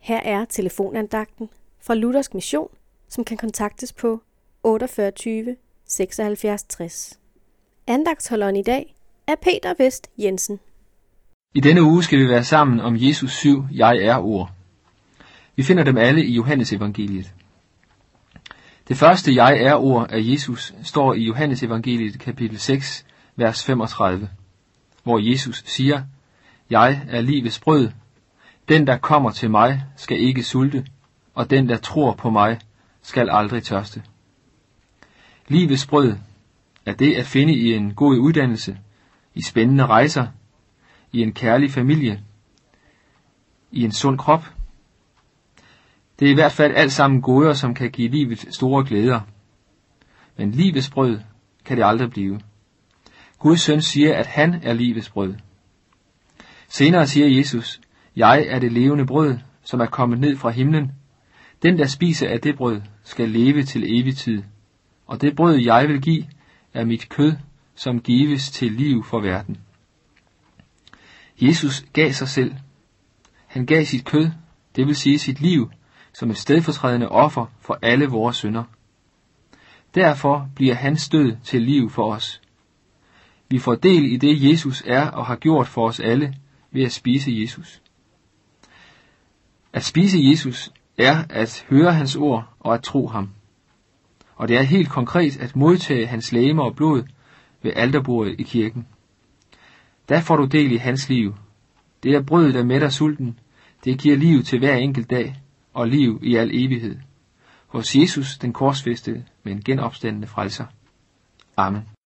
Her er telefonandagten fra Luthersk Mission, som kan kontaktes på 48 76 60. Andagtholderen i dag er Peter Vest Jensen. I denne uge skal vi være sammen om Jesus syv Jeg er-ord. Vi finder dem alle i Johannes evangeliet. Det første Jeg er-ord af Jesus står i Johannes evangeliet kapitel 6, vers 35, hvor Jesus siger, Jeg er livets brød. Den, der kommer til mig, skal ikke sulte, og den, der tror på mig, skal aldrig tørste. Livets brød er det at finde i en god uddannelse, i spændende rejser, i en kærlig familie, i en sund krop. Det er i hvert fald alt sammen goder, som kan give livet store glæder. Men livets brød kan det aldrig blive. Guds søn siger, at han er livets brød. Senere siger Jesus, jeg er det levende brød, som er kommet ned fra himlen. Den, der spiser af det brød, skal leve til evig tid. Og det brød, jeg vil give, er mit kød, som gives til liv for verden. Jesus gav sig selv. Han gav sit kød, det vil sige sit liv, som et stedfortrædende offer for alle vores synder. Derfor bliver hans død til liv for os. Vi får del i det, Jesus er og har gjort for os alle ved at spise Jesus. At spise Jesus er at høre hans ord og at tro ham. Og det er helt konkret at modtage hans læme og blod ved alterbordet i kirken. Der får du del i hans liv. Det er brødet, der mætter sulten. Det giver liv til hver enkelt dag og liv i al evighed. Hos Jesus, den korsfæstede, men genopstandende frelser. Amen.